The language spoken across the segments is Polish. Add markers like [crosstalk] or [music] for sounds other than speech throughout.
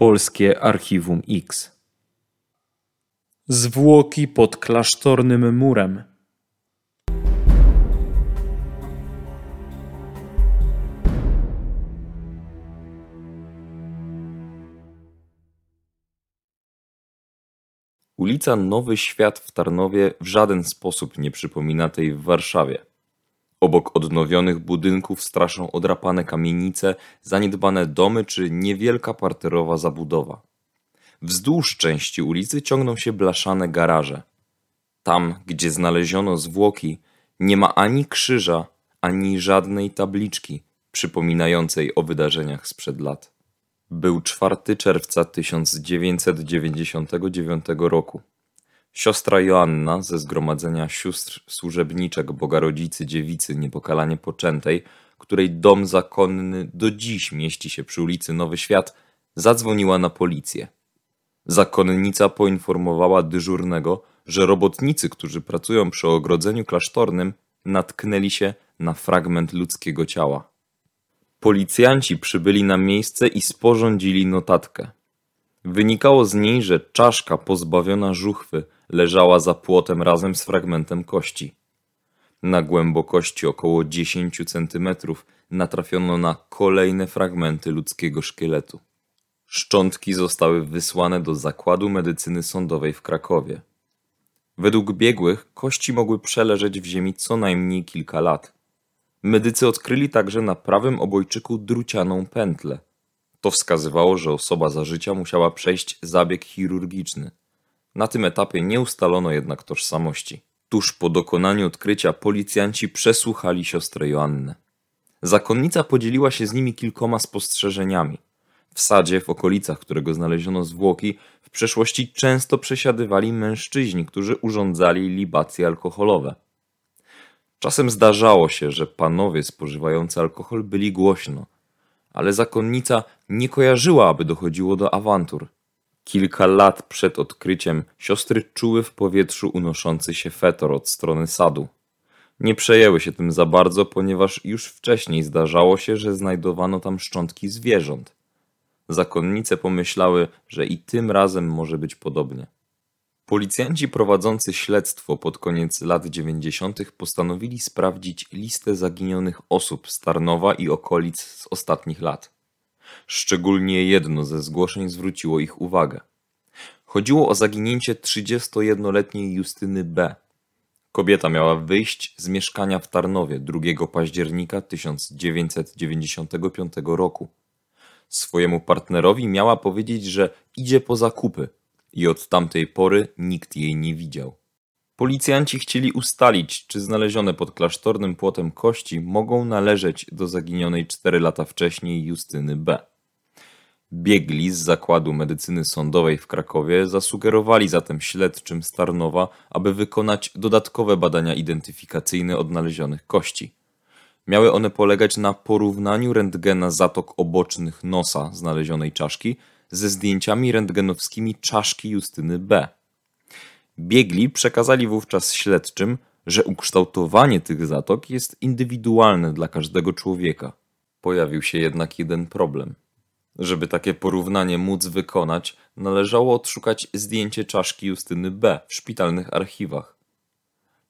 Polskie Archiwum X. Zwłoki pod klasztornym murem. Ulica Nowy Świat w Tarnowie w żaden sposób nie przypomina tej w Warszawie. Obok odnowionych budynków straszą odrapane kamienice, zaniedbane domy czy niewielka parterowa zabudowa. Wzdłuż części ulicy ciągną się blaszane garaże. Tam, gdzie znaleziono zwłoki, nie ma ani krzyża, ani żadnej tabliczki przypominającej o wydarzeniach sprzed lat. Był 4 czerwca 1999 roku. Siostra Joanna ze zgromadzenia sióstr służebniczek Bogarodzicy Dziewicy Niepokalanie Poczętej, której dom zakonny do dziś mieści się przy ulicy Nowy Świat, zadzwoniła na policję. Zakonnica poinformowała dyżurnego, że robotnicy, którzy pracują przy ogrodzeniu klasztornym, natknęli się na fragment ludzkiego ciała. Policjanci przybyli na miejsce i sporządzili notatkę. Wynikało z niej, że czaszka pozbawiona żuchwy leżała za płotem razem z fragmentem kości. Na głębokości około 10 centymetrów natrafiono na kolejne fragmenty ludzkiego szkieletu. Szczątki zostały wysłane do Zakładu Medycyny Sądowej w Krakowie. Według biegłych kości mogły przeleżeć w ziemi co najmniej kilka lat. Medycy odkryli także na prawym obojczyku drucianą pętlę. To wskazywało, że osoba za życia musiała przejść zabieg chirurgiczny. Na tym etapie nie ustalono jednak tożsamości. Tuż po dokonaniu odkrycia policjanci przesłuchali siostrę Joannę. Zakonnica podzieliła się z nimi kilkoma spostrzeżeniami. W sadzie, w okolicach którego znaleziono zwłoki, w przeszłości często przesiadywali mężczyźni, którzy urządzali libacje alkoholowe. Czasem zdarzało się, że panowie spożywający alkohol byli głośno, ale zakonnica nie kojarzyła, aby dochodziło do awantur. Kilka lat przed odkryciem siostry czuły w powietrzu unoszący się fetor od strony sadu. Nie przejęły się tym za bardzo, ponieważ już wcześniej zdarzało się, że znajdowano tam szczątki zwierząt. Zakonnice pomyślały, że i tym razem może być podobnie. Policjanci prowadzący śledztwo pod koniec lat 90. postanowili sprawdzić listę zaginionych osób z Tarnowa i okolic z ostatnich lat. Szczególnie jedno ze zgłoszeń zwróciło ich uwagę. Chodziło o zaginięcie 31-letniej Justyny B. Kobieta miała wyjść z mieszkania w Tarnowie 2 października 1995 roku. Swojemu partnerowi miała powiedzieć, że idzie po zakupy i od tamtej pory nikt jej nie widział. Policjanci chcieli ustalić, czy znalezione pod klasztornym płotem kości mogą należeć do zaginionej cztery lata wcześniej Justyny B. Biegli z Zakładu Medycyny Sądowej w Krakowie zasugerowali zatem śledczym z Tarnowa, aby wykonać dodatkowe badania identyfikacyjne odnalezionych kości. Miały one polegać na porównaniu rentgena zatok obocznych nosa znalezionej czaszki ze zdjęciami rentgenowskimi czaszki Justyny B. Biegli przekazali wówczas śledczym, że ukształtowanie tych zatok jest indywidualne dla każdego człowieka. Pojawił się jednak jeden problem. Żeby takie porównanie móc wykonać, należało odszukać zdjęcie czaszki Justyny B w szpitalnych archiwach.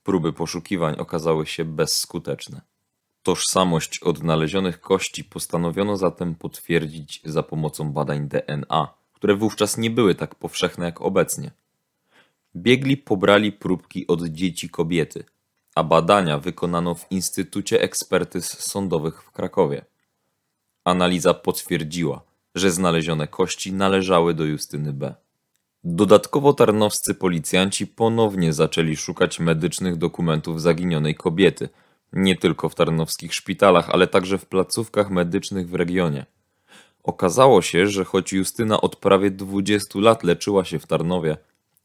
Próby poszukiwań okazały się bezskuteczne. Tożsamość odnalezionych kości postanowiono zatem potwierdzić za pomocą badań DNA, które wówczas nie były tak powszechne jak obecnie. Biegli pobrali próbki od dzieci kobiety, a badania wykonano w Instytucie Ekspertyz Sądowych w Krakowie. Analiza potwierdziła, że znalezione kości należały do Justyny B. Dodatkowo tarnowscy policjanci ponownie zaczęli szukać medycznych dokumentów zaginionej kobiety, nie tylko w tarnowskich szpitalach, ale także w placówkach medycznych w regionie. Okazało się, że choć Justyna od prawie 20 lat leczyła się w Tarnowie,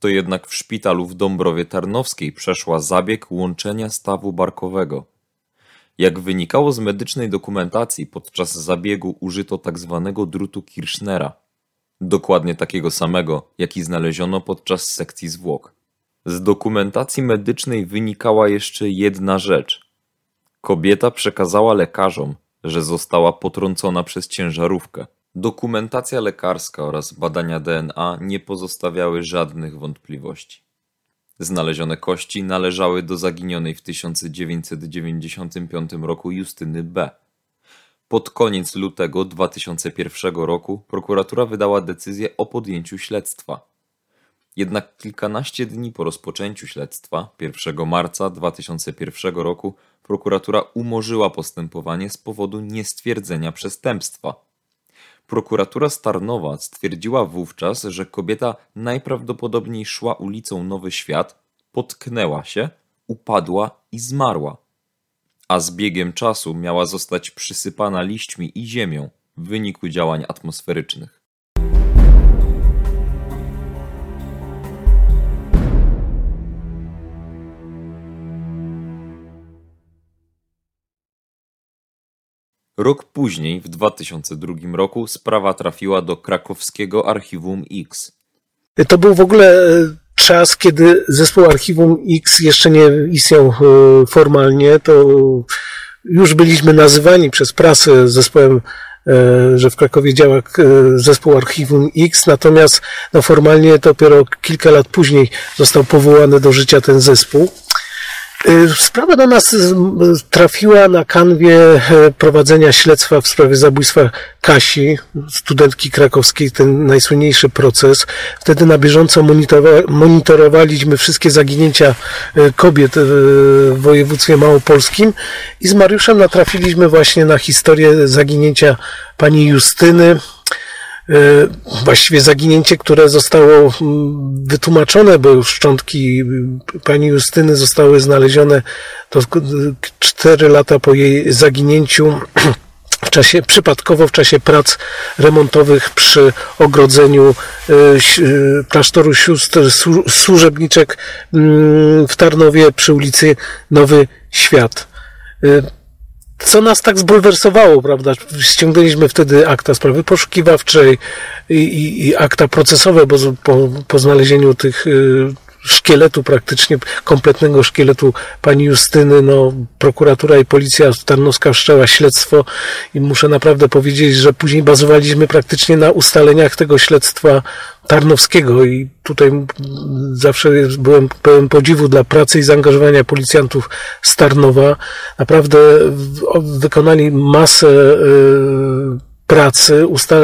to jednak w szpitalu w Dąbrowie Tarnowskiej przeszła zabieg łączenia stawu barkowego. Jak wynikało z medycznej dokumentacji, podczas zabiegu użyto tzw. Tak drutu Kirchnera, dokładnie takiego samego, jaki znaleziono podczas sekcji zwłok. Z dokumentacji medycznej wynikała jeszcze jedna rzecz. Kobieta przekazała lekarzom, że została potrącona przez ciężarówkę. Dokumentacja lekarska oraz badania DNA nie pozostawiały żadnych wątpliwości. Znalezione kości należały do zaginionej w 1995 roku Justyny B. Pod koniec lutego 2001 roku prokuratura wydała decyzję o podjęciu śledztwa. Jednak kilkanaście dni po rozpoczęciu śledztwa, 1 marca 2001 roku, prokuratura umorzyła postępowanie z powodu niestwierdzenia przestępstwa. Prokuratura Starnowa stwierdziła wówczas, że kobieta najprawdopodobniej szła ulicą Nowy Świat, potknęła się, upadła i zmarła, a z biegiem czasu miała zostać przysypana liśćmi i ziemią w wyniku działań atmosferycznych. Rok później, w 2002 roku, sprawa trafiła do krakowskiego Archiwum X. To był w ogóle e, czas, kiedy zespół Archiwum X jeszcze nie istniał e, formalnie. To już byliśmy nazywani przez prasę zespołem, e, że w Krakowie działa zespół Archiwum X, natomiast no, formalnie dopiero kilka lat później został powołany do życia ten zespół. Y, sprawa do nas trafiła na kanwie e, prowadzenia śledztwa w sprawie zabójstwa Kasi, studentki krakowskiej, ten najsłynniejszy proces. Wtedy na bieżąco monitorowaliśmy wszystkie zaginięcia e, kobiet e, w województwie małopolskim i z Mariuszem natrafiliśmy właśnie na historię zaginięcia pani Justyny, właściwie zaginięcie, które zostało mm, wytłumaczone, bo szczątki pani Justyny zostały znalezione to cztery lata po jej zaginięciu w czasie, przypadkowo w czasie prac remontowych przy ogrodzeniu e, e, klasztoru sióstr służebniczek mm, w Tarnowie przy ulicy Nowy Świat co nas tak zbulwersowało, prawda? Ściągnęliśmy wtedy akta sprawy poszukiwawczej i, i, i akta procesowe, bo po, po znalezieniu tych y, szkieletu praktycznie, kompletnego szkieletu pani Justyny, no prokuratura i policja tarnowska wszczęła śledztwo i muszę naprawdę powiedzieć, że później bazowaliśmy praktycznie na ustaleniach tego śledztwa Tarnowskiego i tutaj zawsze byłem pełen podziwu dla pracy i zaangażowania policjantów z Tarnowa. Naprawdę wykonali masę y, pracy, usta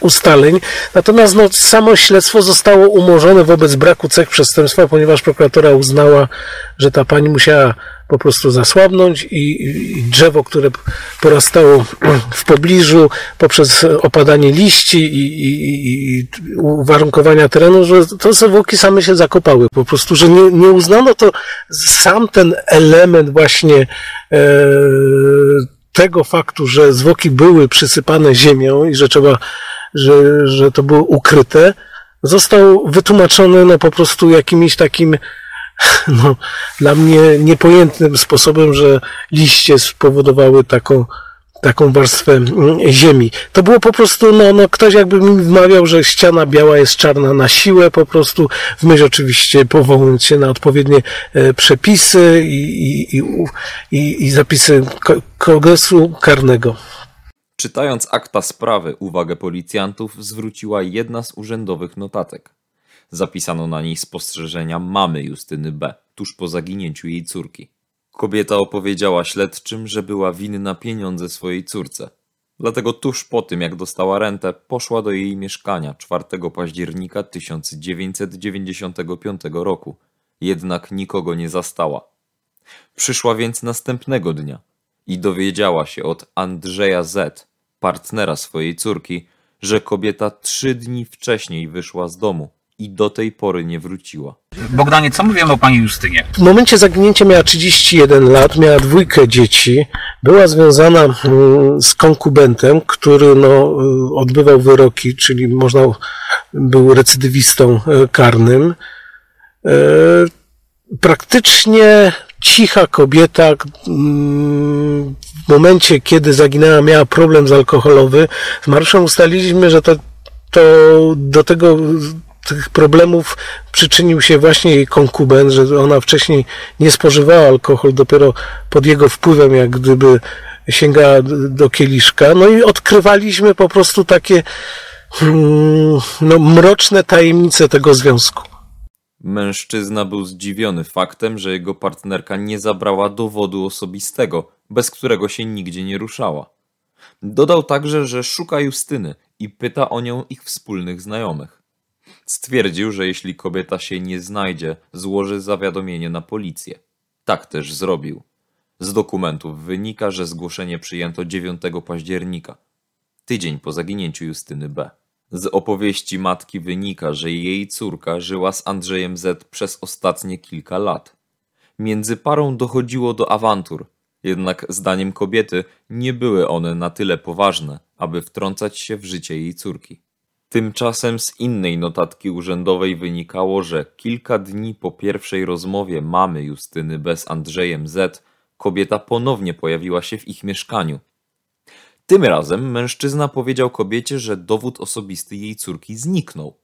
ustaleń. Natomiast no, samo śledztwo zostało umorzone wobec braku cech przestępstwa, ponieważ prokuratora uznała, że ta pani musiała po prostu zasłabnąć i, i drzewo, które porastało w pobliżu poprzez opadanie liści i, i, i uwarunkowania terenu, że to zwłoki same się zakopały. Po prostu, że nie, nie uznano to sam ten element właśnie e, tego faktu, że zwłoki były przysypane ziemią i że trzeba, że, że to było ukryte, został wytłumaczony no po prostu jakimś takim [laughs] no, dla mnie niepojętnym sposobem, że liście spowodowały taką taką warstwę mm, ziemi. To było po prostu, no, no ktoś jakby mi wmawiał, że ściana biała jest czarna na siłę po prostu, w myśl oczywiście powołując się na odpowiednie e, przepisy i, i, i, i zapisy kodeksu karnego. Czytając akta sprawy, uwagę policjantów zwróciła jedna z urzędowych notatek. Zapisano na niej spostrzeżenia mamy Justyny B. tuż po zaginięciu jej córki. Kobieta opowiedziała śledczym, że była winna pieniądze swojej córce. Dlatego tuż po tym, jak dostała rentę, poszła do jej mieszkania 4 października 1995 roku. Jednak nikogo nie zastała. Przyszła więc następnego dnia i dowiedziała się od Andrzeja Z., partnera swojej córki, że kobieta trzy dni wcześniej wyszła z domu i do tej pory nie wróciła. Bogdanie, co mówimy o pani Justynie? W momencie zaginięcia miała 31 lat, miała dwójkę dzieci, była związana mm, z konkubentem, który no, odbywał wyroki, czyli można był recydywistą e, karnym. E, praktycznie cicha kobieta, mm, w momencie, kiedy zaginęła, miała problem z alkoholowy. Z Mariuszem ustaliliśmy, że to, to do tego tych problemów przyczynił się właśnie jej konkubent, że ona wcześniej nie spożywała alkohol, dopiero pod jego wpływem jak gdyby sięga do kieliszka. No i odkrywaliśmy po prostu takie hmm, no, mroczne tajemnice tego związku. Mężczyzna był zdziwiony faktem, że jego partnerka nie zabrała dowodu osobistego, bez którego się nigdzie nie ruszała. Dodał także, że szuka Justyny i pyta o nią ich wspólnych znajomych. Stwierdził, że jeśli kobieta się nie znajdzie, złoży zawiadomienie na policję. Tak też zrobił. Z dokumentów wynika, że zgłoszenie przyjęto 9 października, tydzień po zaginięciu Justyny B. Z opowieści matki wynika, że jej córka żyła z Andrzejem Z przez ostatnie kilka lat. Między parą dochodziło do awantur, jednak zdaniem kobiety nie były one na tyle poważne, aby wtrącać się w życie jej córki. Tymczasem z innej notatki urzędowej wynikało, że kilka dni po pierwszej rozmowie mamy Justyny bez Andrzejem Z, kobieta ponownie pojawiła się w ich mieszkaniu. Tym razem mężczyzna powiedział kobiecie, że dowód osobisty jej córki zniknął.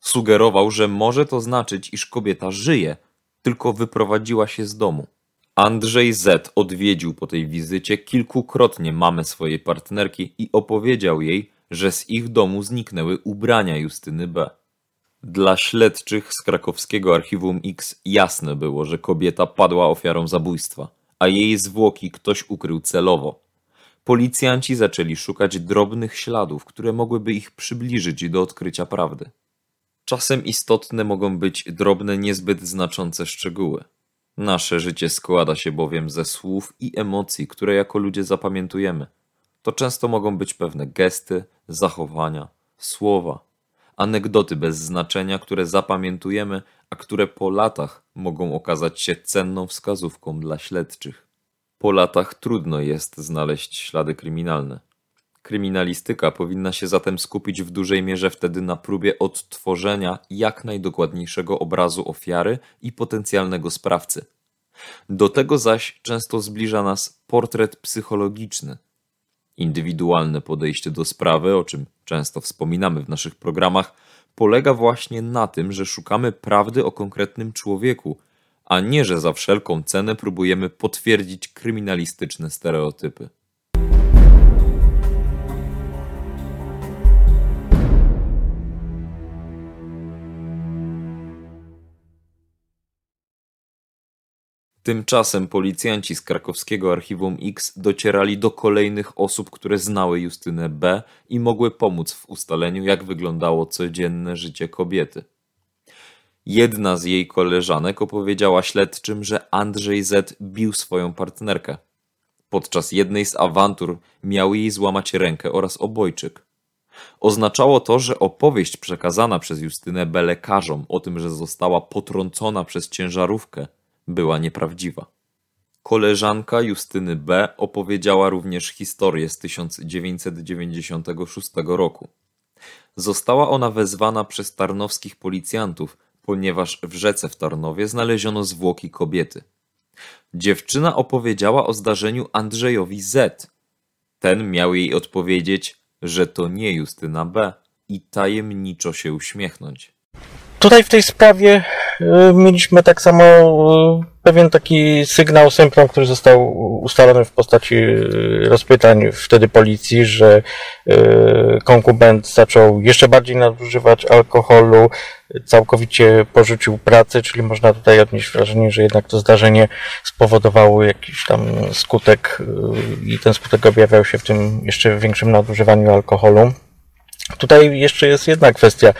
Sugerował, że może to znaczyć, iż kobieta żyje, tylko wyprowadziła się z domu. Andrzej Z odwiedził po tej wizycie kilkukrotnie mamę swojej partnerki i opowiedział jej, że z ich domu zniknęły ubrania Justyny B. Dla śledczych z krakowskiego archiwum X jasne było, że kobieta padła ofiarą zabójstwa, a jej zwłoki ktoś ukrył celowo. Policjanci zaczęli szukać drobnych śladów, które mogłyby ich przybliżyć do odkrycia prawdy. Czasem istotne mogą być drobne, niezbyt znaczące szczegóły. Nasze życie składa się bowiem ze słów i emocji, które jako ludzie zapamiętujemy. To często mogą być pewne gesty, zachowania, słowa, anegdoty bez znaczenia, które zapamiętujemy, a które po latach mogą okazać się cenną wskazówką dla śledczych. Po latach trudno jest znaleźć ślady kryminalne. Kryminalistyka powinna się zatem skupić w dużej mierze wtedy na próbie odtworzenia jak najdokładniejszego obrazu ofiary i potencjalnego sprawcy. Do tego zaś często zbliża nas portret psychologiczny. Indywidualne podejście do sprawy, o czym często wspominamy w naszych programach, polega właśnie na tym, że szukamy prawdy o konkretnym człowieku, a nie że za wszelką cenę próbujemy potwierdzić kryminalistyczne stereotypy. Tymczasem policjanci z krakowskiego archiwum X docierali do kolejnych osób, które znały Justynę B i mogły pomóc w ustaleniu, jak wyglądało codzienne życie kobiety. Jedna z jej koleżanek opowiedziała śledczym, że Andrzej Z bił swoją partnerkę. Podczas jednej z awantur miał jej złamać rękę oraz obojczyk. Oznaczało to, że opowieść przekazana przez Justynę B lekarzom o tym, że została potrącona przez ciężarówkę, była nieprawdziwa. Koleżanka Justyny B opowiedziała również historię z 1996 roku. Została ona wezwana przez tarnowskich policjantów, ponieważ w rzece w Tarnowie znaleziono zwłoki kobiety. Dziewczyna opowiedziała o zdarzeniu Andrzejowi Z. Ten miał jej odpowiedzieć, że to nie Justyna B i tajemniczo się uśmiechnąć. Tutaj w tej sprawie y, mieliśmy tak samo y, pewien taki sygnał, symptom, który został ustalony w postaci y, rozpytań wtedy policji, że konkubent zaczął jeszcze bardziej nadużywać alkoholu, całkowicie porzucił pracę, czyli można tutaj odnieść wrażenie, że jednak to zdarzenie spowodowało jakiś tam skutek i ten skutek objawiał się w tym jeszcze większym nadużywaniu alkoholu. Tutaj jeszcze jest jedna kwestia.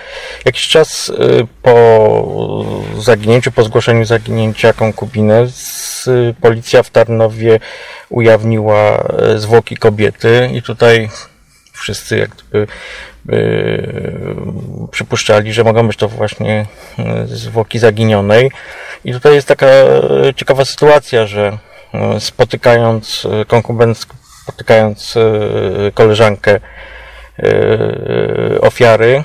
Jakiś czas y, po zaginięciu, po zgłoszeniu zaginięcia konkubiny, policja w Tarnowie ujawniła y, zwłoki kobiety i tutaj wszyscy jak gdyby yy, przypuszczali, że mogą być to właśnie zwłoki zaginionej. I tutaj jest taka ciekawa sytuacja, że spotykając konkubent, spotykając koleżankę ofiary,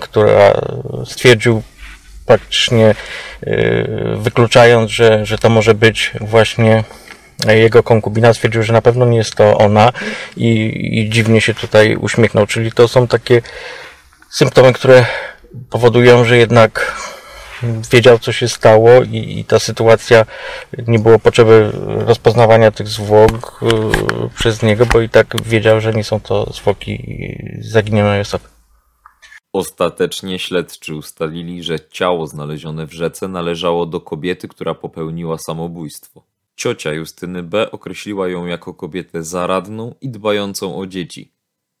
która stwierdził praktycznie e, wykluczając, że, że to może być właśnie jego konkubina, stwierdził, że na pewno nie jest to ona i, i dziwnie się tutaj uśmiechnął. Czyli to są takie symptomy, które powodują, że jednak wiedział, co się stało i, i ta sytuacja, nie było potrzeby rozpoznawania tych zwłok y, przez niego, bo i tak wiedział, że nie są to zwłoki zaginionej osoby. Ostatecznie śledczy ustalili, że ciało znalezione w rzece należało do kobiety, która popełniła samobójstwo. Ciocia Justyny B. określiła ją jako kobietę zaradną i dbającą o dzieci.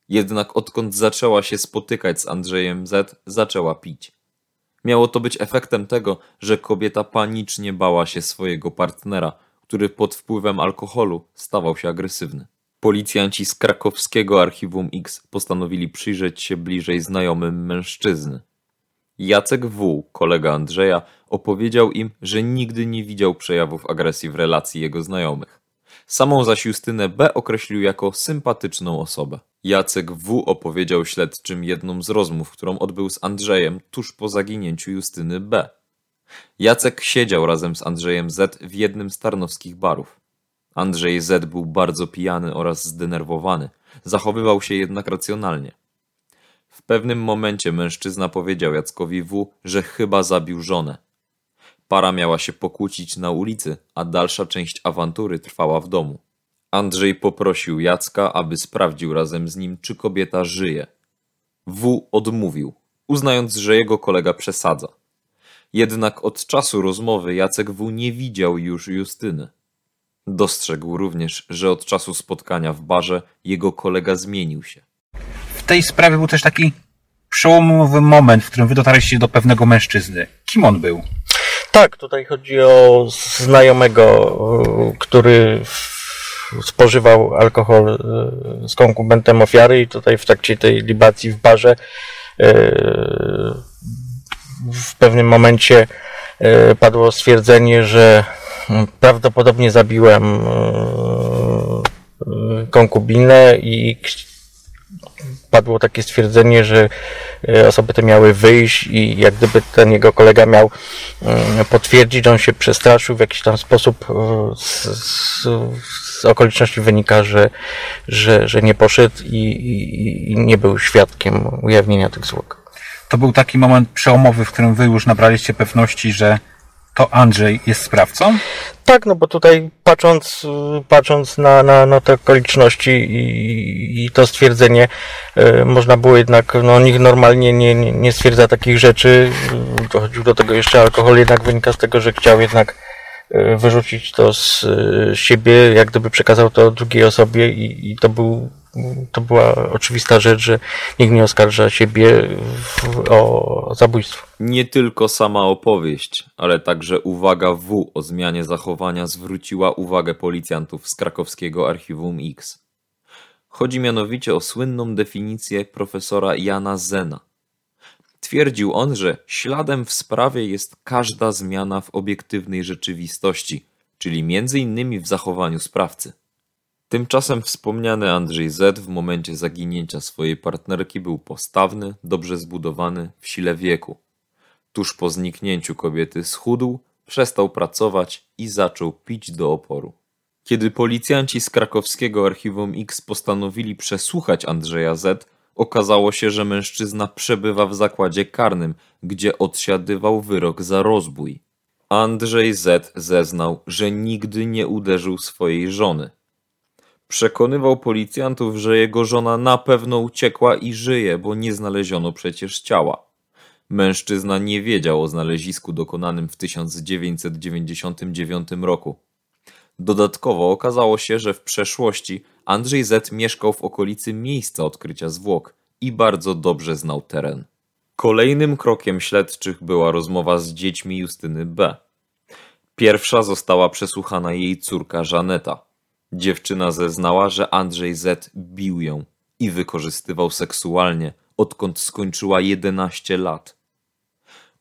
Jednak odkąd zaczęła się spotykać z Andrzejem Z., zaczęła pić. Miało to być efektem tego, że kobieta panicznie bała się swojego partnera, który pod wpływem alkoholu stawał się agresywny. Policjanci z krakowskiego Archiwum X postanowili przyjrzeć się bliżej znajomym mężczyzny. Jacek W., kolega Andrzeja, opowiedział im, że nigdy nie widział przejawów agresji w relacji jego znajomych. Samą zaś Justynę B. określił jako sympatyczną osobę. Jacek W. opowiedział śledczym jedną z rozmów, którą odbył z Andrzejem tuż po zaginięciu Justyny B. Jacek siedział razem z Andrzejem Z. w jednym z tarnowskich barów. Andrzej Z. był bardzo pijany oraz zdenerwowany, zachowywał się jednak racjonalnie. W pewnym momencie mężczyzna powiedział Jackowi W., że chyba zabił żonę. Para miała się pokłócić na ulicy, a dalsza część awantury trwała w domu. Andrzej poprosił Jacka, aby sprawdził razem z nim, czy kobieta żyje. W odmówił, uznając, że jego kolega przesadza. Jednak od czasu rozmowy Jacek W nie widział już Justyny. Dostrzegł również, że od czasu spotkania w barze jego kolega zmienił się. W tej sprawie był też taki przełomowy moment, w którym wy dotarliście do pewnego mężczyzny. Kim on był? Tak, tutaj chodzi o znajomego, który spożywał alkohol y, z konkubentem ofiary i tutaj w trakcie tej libacji w barze y, w pewnym momencie padło stwierdzenie, że prawdopodobnie zabiłem konkubinę i padło takie stwierdzenie, że e, osoby te miały wyjść i jak gdyby ten jego kolega miał mm, potwierdzić, on się przestraszył w jakiś tam sposób e, z, z, z okoliczności wynika, że, że, że nie poszedł i, i, i nie był świadkiem ujawnienia tych zwłok. To był taki moment przełomowy, w którym wy już nabraliście pewności, że to Andrzej jest sprawcą? Tak, no bo tutaj patrząc, patrząc na, na, na te okoliczności i, i to stwierdzenie, y, można było jednak, no nikt normalnie nie, nie, nie stwierdza takich rzeczy. Dochodził do tego jeszcze alkohol, jednak wynika z tego, że chciał jednak y, wyrzucić to z y, siebie, jak gdyby przekazał to drugiej osobie i, i to był to była oczywista rzecz, że nikt nie oskarża siebie o zabójstwo. Nie tylko sama opowieść, ale także uwaga W o zmianie zachowania zwróciła uwagę policjantów z krakowskiego Archiwum X. Chodzi mianowicie o słynną definicję profesora Jana Zena. Twierdził on, że śladem w sprawie jest każda zmiana w obiektywnej rzeczywistości, czyli między innymi w zachowaniu sprawcy. Tymczasem wspomniany Andrzej Z w momencie zaginięcia swojej partnerki był postawny, dobrze zbudowany, w sile wieku. Tuż po zniknięciu kobiety schudł, przestał pracować i zaczął pić do oporu. Kiedy policjanci z krakowskiego Archiwum X postanowili przesłuchać Andrzeja Z, okazało się, że mężczyzna przebywa w zakładzie karnym, gdzie odsiadywał wyrok za rozbój. Andrzej Z zeznał, że nigdy nie uderzył swojej żony. Przekonywał policjantów, że jego żona na pewno uciekła i żyje, bo nie znaleziono przecież ciała. Mężczyzna nie wiedział o znalezisku dokonanym w 1999 roku. Dodatkowo okazało się, że w przeszłości Andrzej Z mieszkał w okolicy miejsca odkrycia zwłok i bardzo dobrze znał teren. Kolejnym krokiem śledczych była rozmowa z dziećmi Justyny B. Pierwsza została przesłuchana jej córka Żaneta. Dziewczyna zeznała, że Andrzej Z bił ją i wykorzystywał seksualnie, odkąd skończyła 11 lat.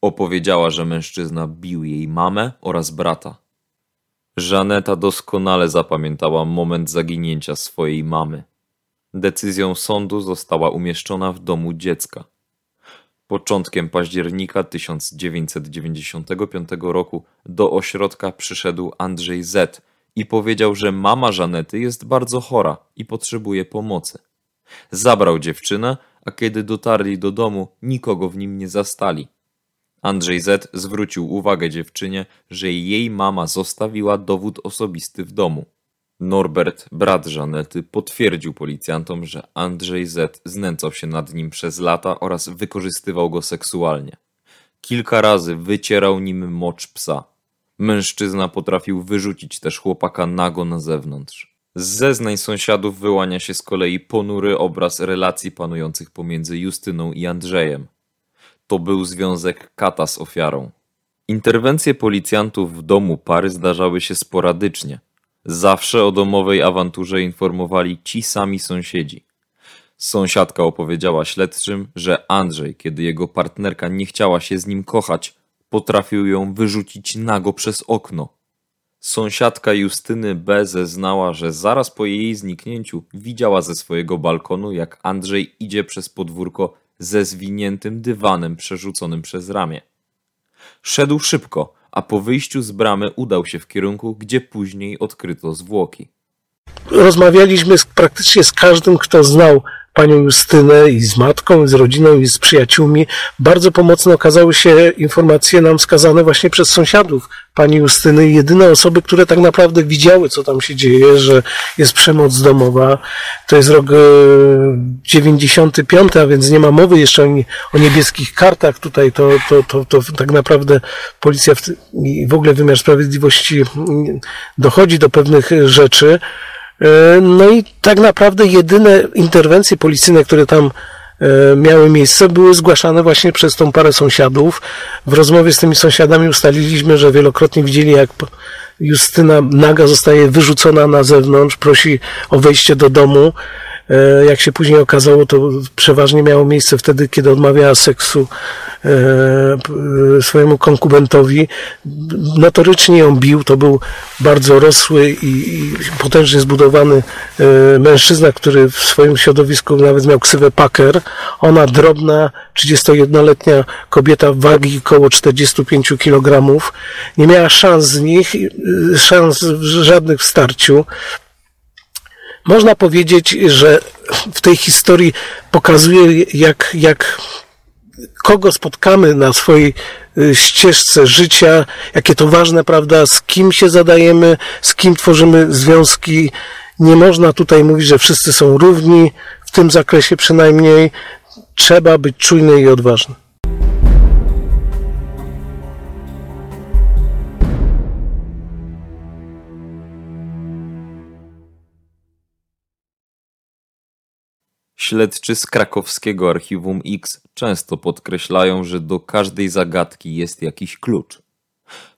Opowiedziała, że mężczyzna bił jej mamę oraz brata. Żaneta doskonale zapamiętała moment zaginięcia swojej mamy. Decyzją sądu została umieszczona w domu dziecka. Początkiem października 1995 roku do ośrodka przyszedł Andrzej Z, i powiedział, że mama Żanety jest bardzo chora i potrzebuje pomocy. Zabrał dziewczynę, a kiedy dotarli do domu, nikogo w nim nie zastali. Andrzej Z. zwrócił uwagę dziewczynie, że jej mama zostawiła dowód osobisty w domu. Norbert, brat Żanety, potwierdził policjantom, że Andrzej Z. znęcał się nad nim przez lata oraz wykorzystywał go seksualnie. Kilka razy wycierał nim mocz psa. Mężczyzna potrafił wyrzucić też chłopaka nago na zewnątrz. Z zeznań sąsiadów wyłania się z kolei ponury obraz relacji panujących pomiędzy Justyną i Andrzejem. To był związek kata z ofiarą. Interwencje policjantów w domu pary zdarzały się sporadycznie. Zawsze o domowej awanturze informowali ci sami sąsiedzi. Sąsiadka opowiedziała śledczym, że Andrzej, kiedy jego partnerka nie chciała się z nim kochać, potrafił ją wyrzucić nago przez okno. Sąsiadka Justyny B. zeznała, że zaraz po jej zniknięciu widziała ze swojego balkonu, jak Andrzej idzie przez podwórko ze zwiniętym dywanem przerzuconym przez ramię. Szedł szybko, a po wyjściu z bramy udał się w kierunku, gdzie później odkryto zwłoki. Rozmawialiśmy z, praktycznie z każdym, kto znał panią Justynę i z matką, i z rodziną, i z przyjaciółmi. Bardzo pomocne okazały się informacje nam skazane właśnie przez sąsiadów pani Justyny. Jedyne osoby, które tak naprawdę widziały, co tam się dzieje, że jest przemoc domowa. To jest rok e, 95, a więc nie ma mowy jeszcze o, nie, o niebieskich kartach. Tutaj to, to, to, to tak naprawdę policja w, i w ogóle wymiar sprawiedliwości dochodzi do pewnych rzeczy. E, No i tak naprawdę jedyne interwencje policyjne, które tam e, miały miejsce, były zgłaszane właśnie przez tą parę sąsiadów. W rozmowie z tymi sąsiadami ustaliliśmy, że wielokrotnie widzieli, jak Justyna naga zostaje wyrzucona na zewnątrz, prosi o wejście do domu. E, Jak się później okazało, to przeważnie miało miejsce wtedy, kiedy odmawiała seksu e, e, swojemu konkubentowi. Notorycznie ją bił, to był bardzo rosły i, potężnie zbudowany mężczyzna, który w swoim środowisku nawet miał ksywę Packer. Ona drobna, 31-letnia kobieta wagi około 45 kg. Nie miała szans z nich, szans żadnych w starciu. Można powiedzieć, że w tej historii pokazuje, jak, jak kogo spotkamy na swojej y, ścieżce życia, jakie to ważne, prawda, z kim się zadajemy, z kim tworzymy związki. Nie można tutaj mówić, że wszyscy są równi, w tym zakresie przynajmniej. Trzeba być czujny i odważny. Śledczy z krakowskiego archiwum X często podkreślają, że do każdej zagadki jest jakiś klucz.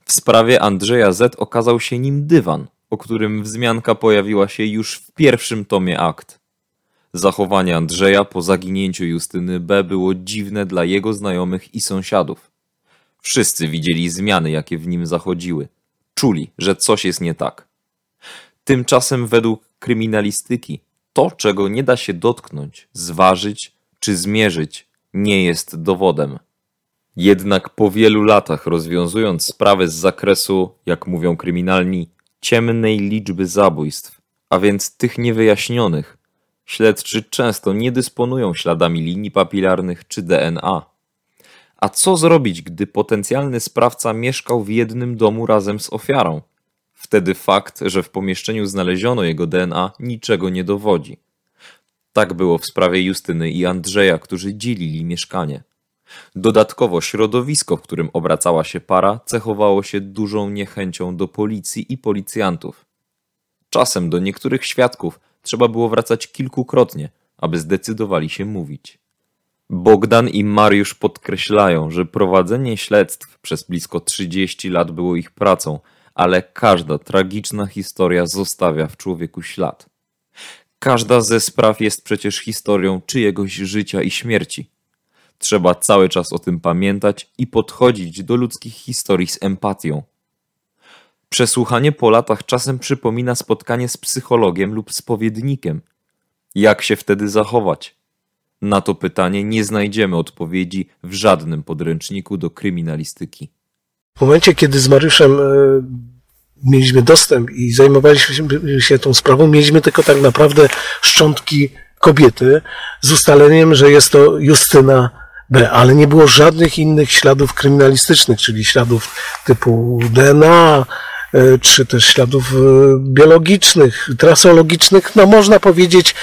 W sprawie Andrzeja Z okazał się nim dywan, o którym wzmianka pojawiła się już w pierwszym tomie akt. Zachowanie Andrzeja po zaginięciu Justyny B było dziwne dla jego znajomych i sąsiadów. Wszyscy widzieli zmiany, jakie w nim zachodziły. Czuli, że coś jest nie tak. Tymczasem według kryminalistyki to, czego nie da się dotknąć, zważyć czy zmierzyć, nie jest dowodem. Jednak po wielu latach rozwiązując sprawę z zakresu, jak mówią kryminalni, ciemnej liczby zabójstw, a więc tych niewyjaśnionych, śledczy często nie dysponują śladami linii papilarnych czy DNA. A co zrobić, gdy potencjalny sprawca mieszkał w jednym domu razem z ofiarą? Wtedy fakt, że w pomieszczeniu znaleziono jego DNA, niczego nie dowodzi. Tak było w sprawie Justyny i Andrzeja, którzy dzielili mieszkanie. Dodatkowo środowisko, w którym obracała się para, cechowało się dużą niechęcią do policji i policjantów. Czasem do niektórych świadków trzeba było wracać kilkukrotnie, aby zdecydowali się mówić. Bogdan i Mariusz podkreślają, że prowadzenie śledztw przez blisko 30 lat było ich pracą, ale każda tragiczna historia zostawia w człowieku ślad. Każda ze spraw jest przecież historią czyjegoś życia i śmierci. Trzeba cały czas o tym pamiętać i podchodzić do ludzkich historii z empatią. Przesłuchanie po latach czasem przypomina spotkanie z psychologiem lub spowiednikiem. Jak się wtedy zachować? Na to pytanie nie znajdziemy odpowiedzi w żadnym podręczniku do kryminalistyki. W momencie, kiedy z Mariuszem e, mieliśmy dostęp i zajmowaliśmy się tą sprawą, mieliśmy tylko tak naprawdę szczątki kobiety z ustaleniem, że jest to Justyna B, ale nie było żadnych innych śladów kryminalistycznych, czyli śladów typu DNA, e, czy też śladów e, biologicznych, trasologicznych. No można powiedzieć,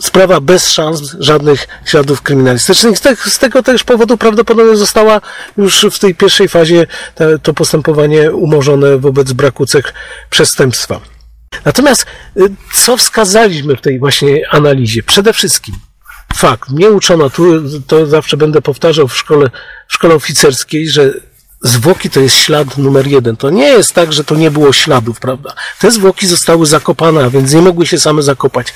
sprawa bez szans żadnych śladów kryminalistycznych. Z, te, z tego też powodu prawdopodobnie została już w tej pierwszej fazie te, to postępowanie umorzone wobec braku cech przestępstwa. Natomiast y, co wskazaliśmy w tej właśnie analizie? Przede wszystkim fakt, mnie uczono, tu to zawsze będę powtarzał w szkole, w szkole oficerskiej, że zwłoki to jest ślad numer jeden. To nie jest tak, że to nie było śladów, prawda? Te zwłoki zostały zakopane, a więc nie mogły się same zakopać.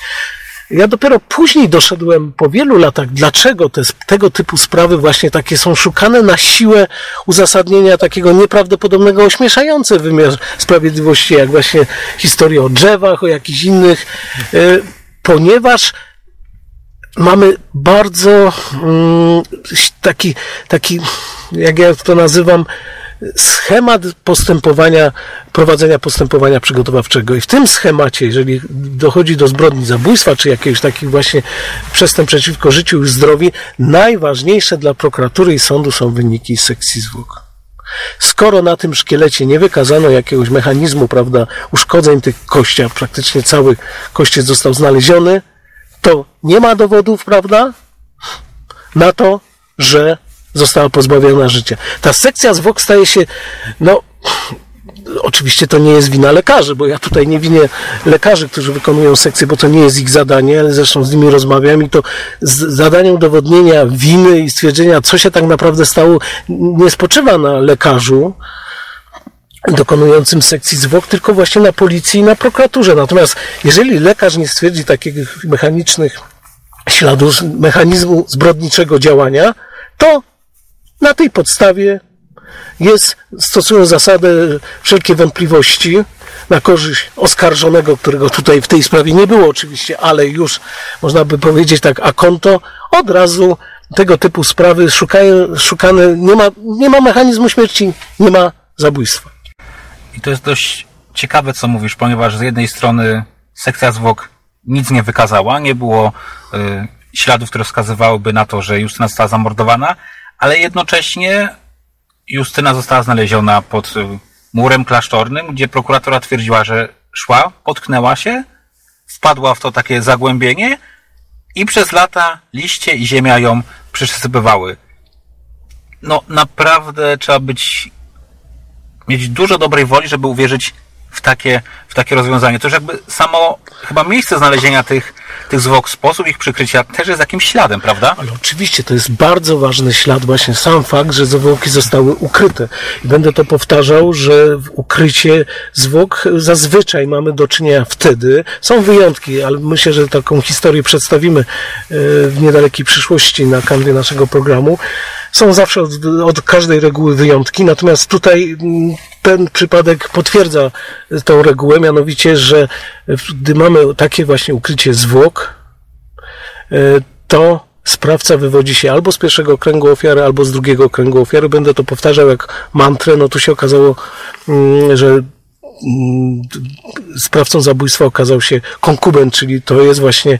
Ja dopiero później doszedłem po wielu latach, dlaczego te, tego typu sprawy właśnie takie są szukane na siłę uzasadnienia takiego nieprawdopodobnego, ośmieszające wymiar sprawiedliwości, jak właśnie historia o drzewach, o jakichś innych, y, ponieważ mamy bardzo mm, taki, taki, jak ja to nazywam, schemat postępowania, prowadzenia postępowania przygotowawczego. I w tym schemacie, jeżeli dochodzi do zbrodni zabójstwa, czy jakiegoś takich właśnie przestępstw przeciwko życiu i zdrowiu, najważniejsze dla prokuratury i sądu są wyniki sekcji zwłok. Skoro na tym szkielecie nie wykazano jakiegoś mechanizmu, prawda, uszkodzeń tych kości, a praktycznie cały kościec został znaleziony, to nie ma dowodów, prawda, na to, że została pozbawiona życia. Ta sekcja zwłok staje się, no, oczywiście to nie jest wina lekarzy, bo ja tutaj nie winię lekarzy, którzy wykonują sekcję, bo to nie jest ich zadanie, ale zresztą z nimi rozmawiam i to z zadaniem udowodnienia winy i stwierdzenia, co się tak naprawdę stało, nie spoczywa na lekarzu, dokonującym sekcji zwłok, tylko właśnie na policji i na prokuraturze. Natomiast jeżeli lekarz nie stwierdzi takich mechanicznych śladów mechanizmu zbrodniczego działania, to na tej podstawie jest, stosują zasadę wszelkie wątpliwości na korzyść oskarżonego, którego tutaj w tej sprawie nie było oczywiście, ale już można by powiedzieć tak, a konto od razu tego typu sprawy szukają, szukane, nie ma, nie ma mechanizmu śmierci, nie ma zabójstwa. I to jest dość ciekawe, co mówisz, ponieważ z jednej strony sekcja zwłok nic nie wykazała, nie było y, śladów, które wskazywałyby na to, że Justyna została zamordowana, ale jednocześnie Justyna została znaleziona pod y, murem klasztornym, gdzie prokuratura twierdziła, że szła, potknęła się, wpadła w to takie zagłębienie i przez lata liście i ziemia ją przysypywały. No naprawdę trzeba być mieć dużo dobrej woli, żeby uwierzyć w takie, w takie rozwiązanie. To już jakby samo chyba miejsce znalezienia tych, tych zwłok, sposób ich przykrycia też jest jakimś śladem, prawda? Ale oczywiście to jest bardzo ważny ślad, właśnie sam fakt, że zwłoki zostały ukryte. I będę to powtarzał, że w ukrycie zwłok zazwyczaj mamy do czynienia wtedy. Są wyjątki, ale myślę, że taką historię przedstawimy e, w niedalekiej przyszłości na kanwie naszego programu. Są zawsze od, od każdej reguły wyjątki, natomiast tutaj mm, ten przypadek potwierdza tą regułę, mianowicie, że gdy mamy takie właśnie ukrycie zwłok, e, to sprawca wywodzi się albo z pierwszego kręgu ofiary, albo z drugiego kręgu ofiary. Będę to powtarzał jak mantrę, no tu się okazało, mm, że Mm, sprawcą zabójstwa okazał się konkubent, czyli to jest właśnie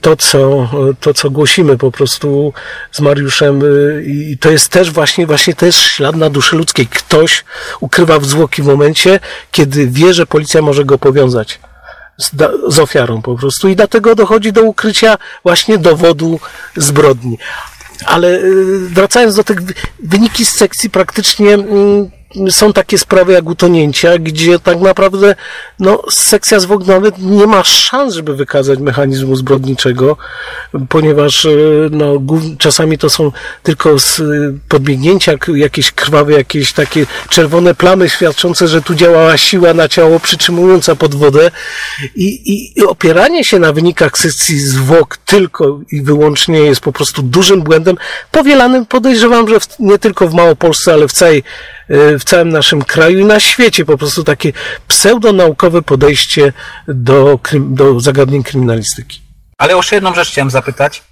to, co, to, co głosimy po prostu z Mariuszem i to jest też właśnie, właśnie też ślad na duszy ludzkiej. Ktoś ukrywa zwłoki w momencie, kiedy wie, że policja może go powiązać z, z ofiarą po prostu i dlatego dochodzi do ukrycia właśnie dowodu zbrodni. Ale y, wracając do tych wyniki z sekcji praktycznie mm, są takie sprawy jak utonięcia, gdzie tak naprawdę no, sekcja zwłok nawet nie ma szans, żeby wykazać mechanizmu zbrodniczego, ponieważ e, no, czasami to są tylko podbiegnięcia, jakieś krwawe, jakieś takie czerwone plamy świadczące, że tu działała siła na ciało przytrzymująca pod wodę i, i, i opieranie się na wynikach sekcji zwłok tylko i wyłącznie jest po prostu dużym błędem, powielanym podejrzewam, że w, nie tylko w Małopolsce, ale w całej E, w całym naszym kraju i na świecie. Po prostu takie pseudonaukowe podejście do, do zagadnień kryminalistyki. Ale jeszcze jedną rzecz chciałem zapytać.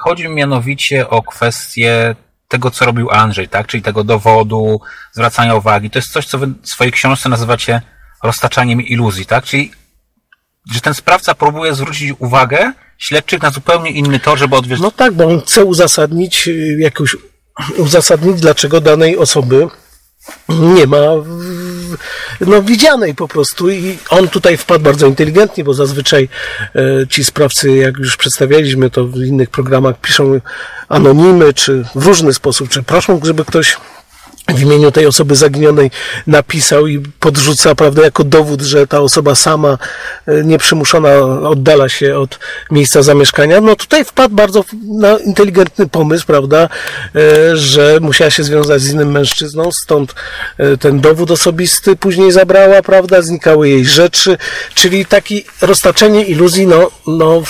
Chodzi mi mianowicie o kwestię tego, co robił Andrzej, tak? Czyli tego dowodu, zwracania uwagi. To jest coś, co wy w swojej książce nazywacie roztaczaniem iluzji, tak? Czyli, że ten sprawca próbuje zwrócić uwagę śledczych na zupełnie inny tor, żeby odwieźć. No tak, bo on chce uzasadnić y, jakoś, uzasadnić, dlaczego danej osoby nie ma no, widzianej po prostu i on tutaj wpadł bardzo inteligentnie, bo zazwyczaj e, ci sprawcy, jak już przedstawialiśmy to w innych programach, piszą anonimy, czy w różny sposób, czy proszą, żeby ktoś w imieniu tej osoby zaginionej napisał i podrzuca, prawda, jako dowód, że ta osoba sama e, nieprzymuszona oddala się od miejsca zamieszkania. No tutaj wpadł bardzo na inteligentny pomysł, prawda, e, że musiała się związać z innym mężczyzną, stąd e, ten dowód osobisty później zabrała, prawda, znikały jej rzeczy, czyli taki roztaczenie iluzji, no, no,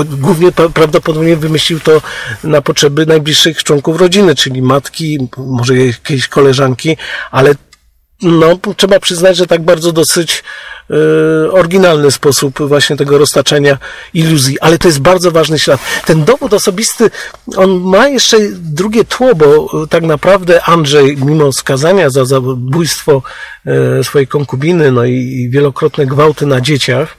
głównie pra- prawdopodobnie wymyślił to na potrzeby najbliższych członków rodziny, czyli matki, może jakiejś koleżanki, ale no, trzeba przyznać, że tak bardzo dosyć e, oryginalny sposób właśnie tego roztaczania iluzji, ale to jest bardzo ważny ślad. Ten dowód osobisty, on ma jeszcze drugie tło, bo e, tak naprawdę Andrzej, mimo skazania za zabójstwo e, swojej konkubiny, no i, i wielokrotne gwałty na dzieciach,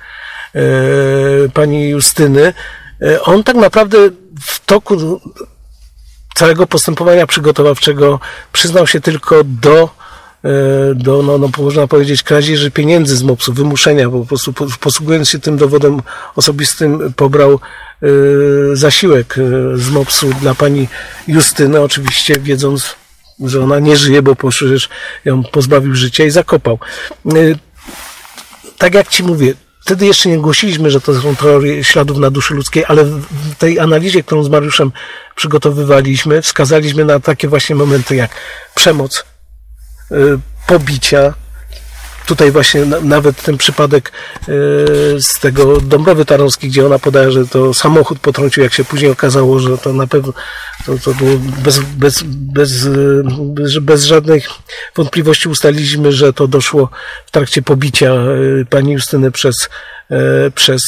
pani Justyny, e, on tak naprawdę w toku całego postępowania przygotowawczego przyznał się tylko do, e, do no, no, można powiedzieć, kradzieży pieniędzy z MOPS-u, wymuszenia, po prostu po- posługując się tym dowodem osobistym pobrał e, zasiłek e, z MOPS-u dla pani Justyny, oczywiście wiedząc, że ona nie żyje, bo przecież ją pozbawił życia i zakopał. E, tak jak ci mówię, wtedy jeszcze nie głosiliśmy, że to są teorie śladów na duszy ludzkiej, ale w tej analizie, którą z Mariuszem przygotowywaliśmy, wskazaliśmy na takie właśnie momenty jak przemoc, y, pobicia. Tutaj właśnie na, nawet ten przypadek y, z tego Dąbrowy Tarnowskiej, gdzie ona podaje, że to samochód potrącił, jak się później okazało, że to na pewno to, to było bez, bez, bez, bez, bez żadnych wątpliwości ustaliliśmy, że to doszło w trakcie pobicia y, pani Justyny przez, y, przez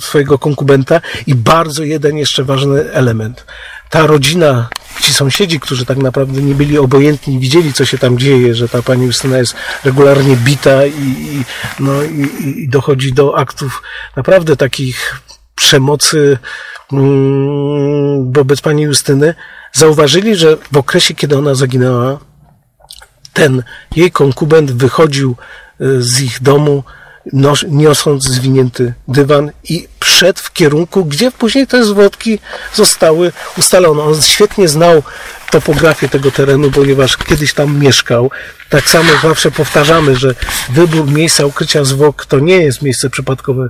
swojego konkubenta i bardzo jeden jeszcze ważny element. Ta rodzina, ci sąsiedzi, którzy tak naprawdę nie byli obojętni, widzieli, co się tam dzieje, że ta pani Justyna jest regularnie bita i, i, no, i, i dochodzi do aktów naprawdę takich przemocy mm, wobec pani Justyny, zauważyli, że w okresie, kiedy ona zaginęła, ten jej konkubent wychodził y, z ich domu, nos, niosąc zwinięty dywan i szedł w kierunku, gdzie później te zwrotki zostały ustalone. On świetnie znał topografię tego terenu, ponieważ kiedyś tam mieszkał. Tak samo zawsze powtarzamy, że wybór miejsca ukrycia zwłok to nie jest miejsce przypadkowe.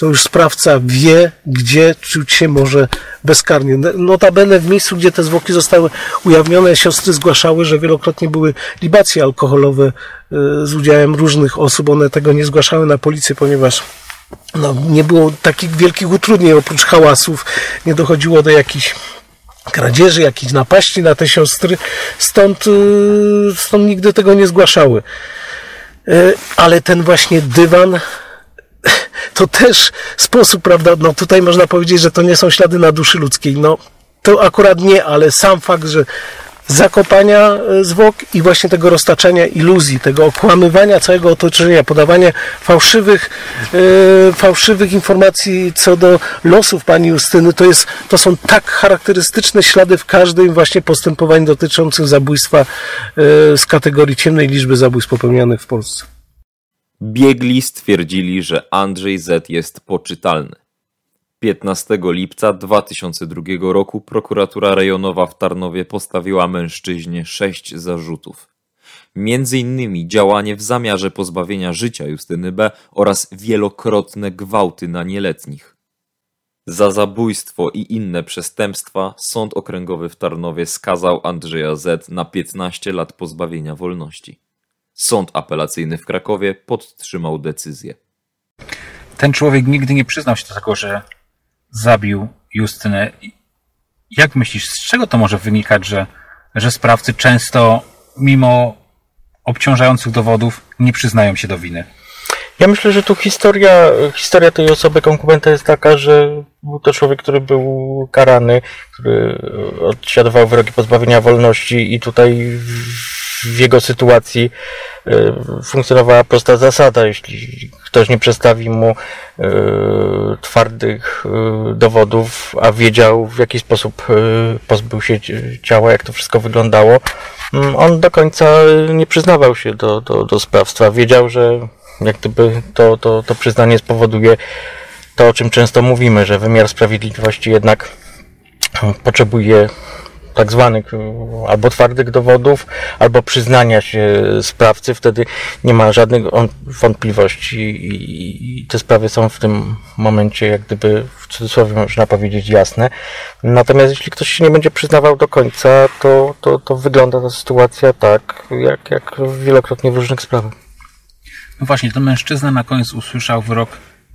To już sprawca wie, gdzie czuć się może bezkarnie. Notabene w miejscu, gdzie te zwłoki zostały ujawnione, siostry zgłaszały, że wielokrotnie były libacje alkoholowe y, z udziałem różnych osób. One tego nie zgłaszały na policję, ponieważ no, nie było takich wielkich utrudnień oprócz hałasów. Nie dochodziło do jakichś kradzieży, jakichś napaści na te siostry. Stąd, y, stąd nigdy tego nie zgłaszały. Y, Ale ten właśnie dywan [laughs] to też sposób, prawda? No tutaj można powiedzieć, że to nie są ślady na duszy ludzkiej. No to akurat nie, ale sam fakt, że zakopania e, zwłok i właśnie tego roztaczania iluzji, tego okłamywania całego otoczenia, podawania fałszywych, e, fałszywych informacji co do losów pani Justyny, to, jest, to są tak charakterystyczne ślady w każdym właśnie postępowaniu dotyczącym zabójstwa e, z kategorii ciemnej liczby zabójstw popełnianych w Polsce. Biegli stwierdzili, że Andrzej Z jest poczytalny. 15 lipca 2002 roku prokuratura rejonowa w Tarnowie postawiła mężczyźnie sześć zarzutów. Między innymi działanie w zamiarze pozbawienia życia Justyny B. oraz wielokrotne gwałty na nieletnich. Za zabójstwo i inne przestępstwa Sąd Okręgowy w Tarnowie skazał Andrzeja Z. na 15 lat pozbawienia wolności. Sąd apelacyjny w Krakowie podtrzymał decyzję. Ten człowiek nigdy nie przyznał się do tego, że zabił Justynę. Jak myślisz, z czego to może wynikać, że, że sprawcy często, mimo obciążających dowodów, nie przyznają się do winy? Ja myślę, że tu historia, historia tej osoby konkubenta jest taka, że był to człowiek, który był karany, który odsiadował wyroki pozbawienia wolności i tutaj w- w jego sytuacji funkcjonowała prosta zasada. Jeśli ktoś nie przedstawi mu twardych dowodów, a wiedział w jaki sposób pozbył się ciała, jak to wszystko wyglądało, mm, on do końca nie przyznawał się do, do, do sprawstwa. Wiedział, że jak gdyby to, to, to przyznanie spowoduje to, o czym często mówimy, że wymiar sprawiedliwości jednak potrzebuje tak zwanych albo twardych dowodów, albo przyznania się sprawcy, wtedy nie ma żadnych wątpliwości i te sprawy są w tym momencie jak gdyby w cudzysłowie można powiedzieć jasne. Natomiast jeśli ktoś się nie będzie przyznawał do końca, to, to, to wygląda ta sytuacja tak, jak, jak wielokrotnie w różnych sprawach. No właśnie, ten mężczyzna na koniec usłyszał wyrok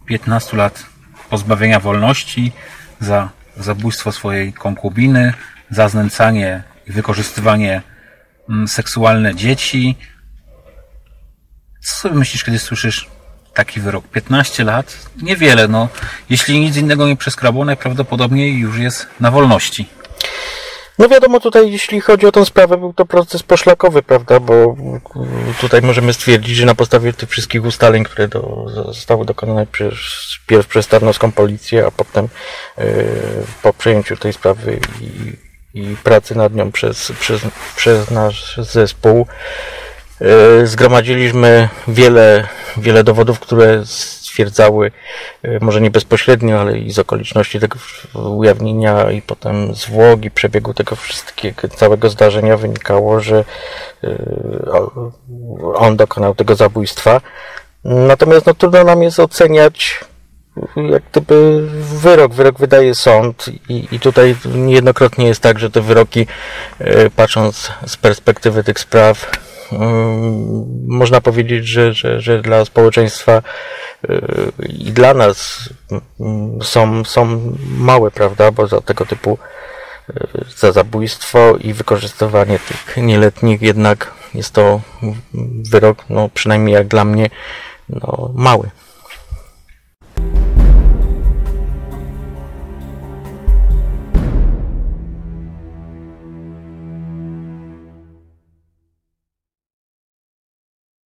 15 lat pozbawienia wolności za zabójstwo swojej konkubiny, za znęcanie i wykorzystywanie mm, seksualne dzieci. Co sobie myślisz, kiedy słyszysz taki wyrok? 15 lat? Niewiele, no. Jeśli nic innego nie przeskrabło, najprawdopodobniej już jest na wolności. No wiadomo, tutaj jeśli chodzi o tę sprawę, był to proces poszlakowy, prawda, bo tutaj możemy stwierdzić, że na podstawie tych wszystkich ustaleń, które do, zostały dokonane przez, pierw przez Tarnowską Policję, a potem yy, po przejęciu tej sprawy i, i pracy nad nią przez, przez, przez nasz zespół, yy, zgromadziliśmy wiele, wiele dowodów, które stwierdzały, e, może nie bezpośrednio, ale i z okoliczności tego ujawnienia i potem zwłok i przebiegu tego wszystkiego, całego zdarzenia wynikało, że e, on dokonał tego zabójstwa. Natomiast no, trudno nam jest oceniać jak gdyby wyrok, wyrok wydaje sąd i, i tutaj niejednokrotnie jest tak, że te wyroki, e, patrząc z perspektywy tych spraw, można powiedzieć, że, że, że dla społeczeństwa i dla nas są, są małe, prawda, bo za tego typu za zabójstwo i wykorzystywanie tych nieletnich jednak jest to wyrok, no przynajmniej jak dla mnie, no mały. you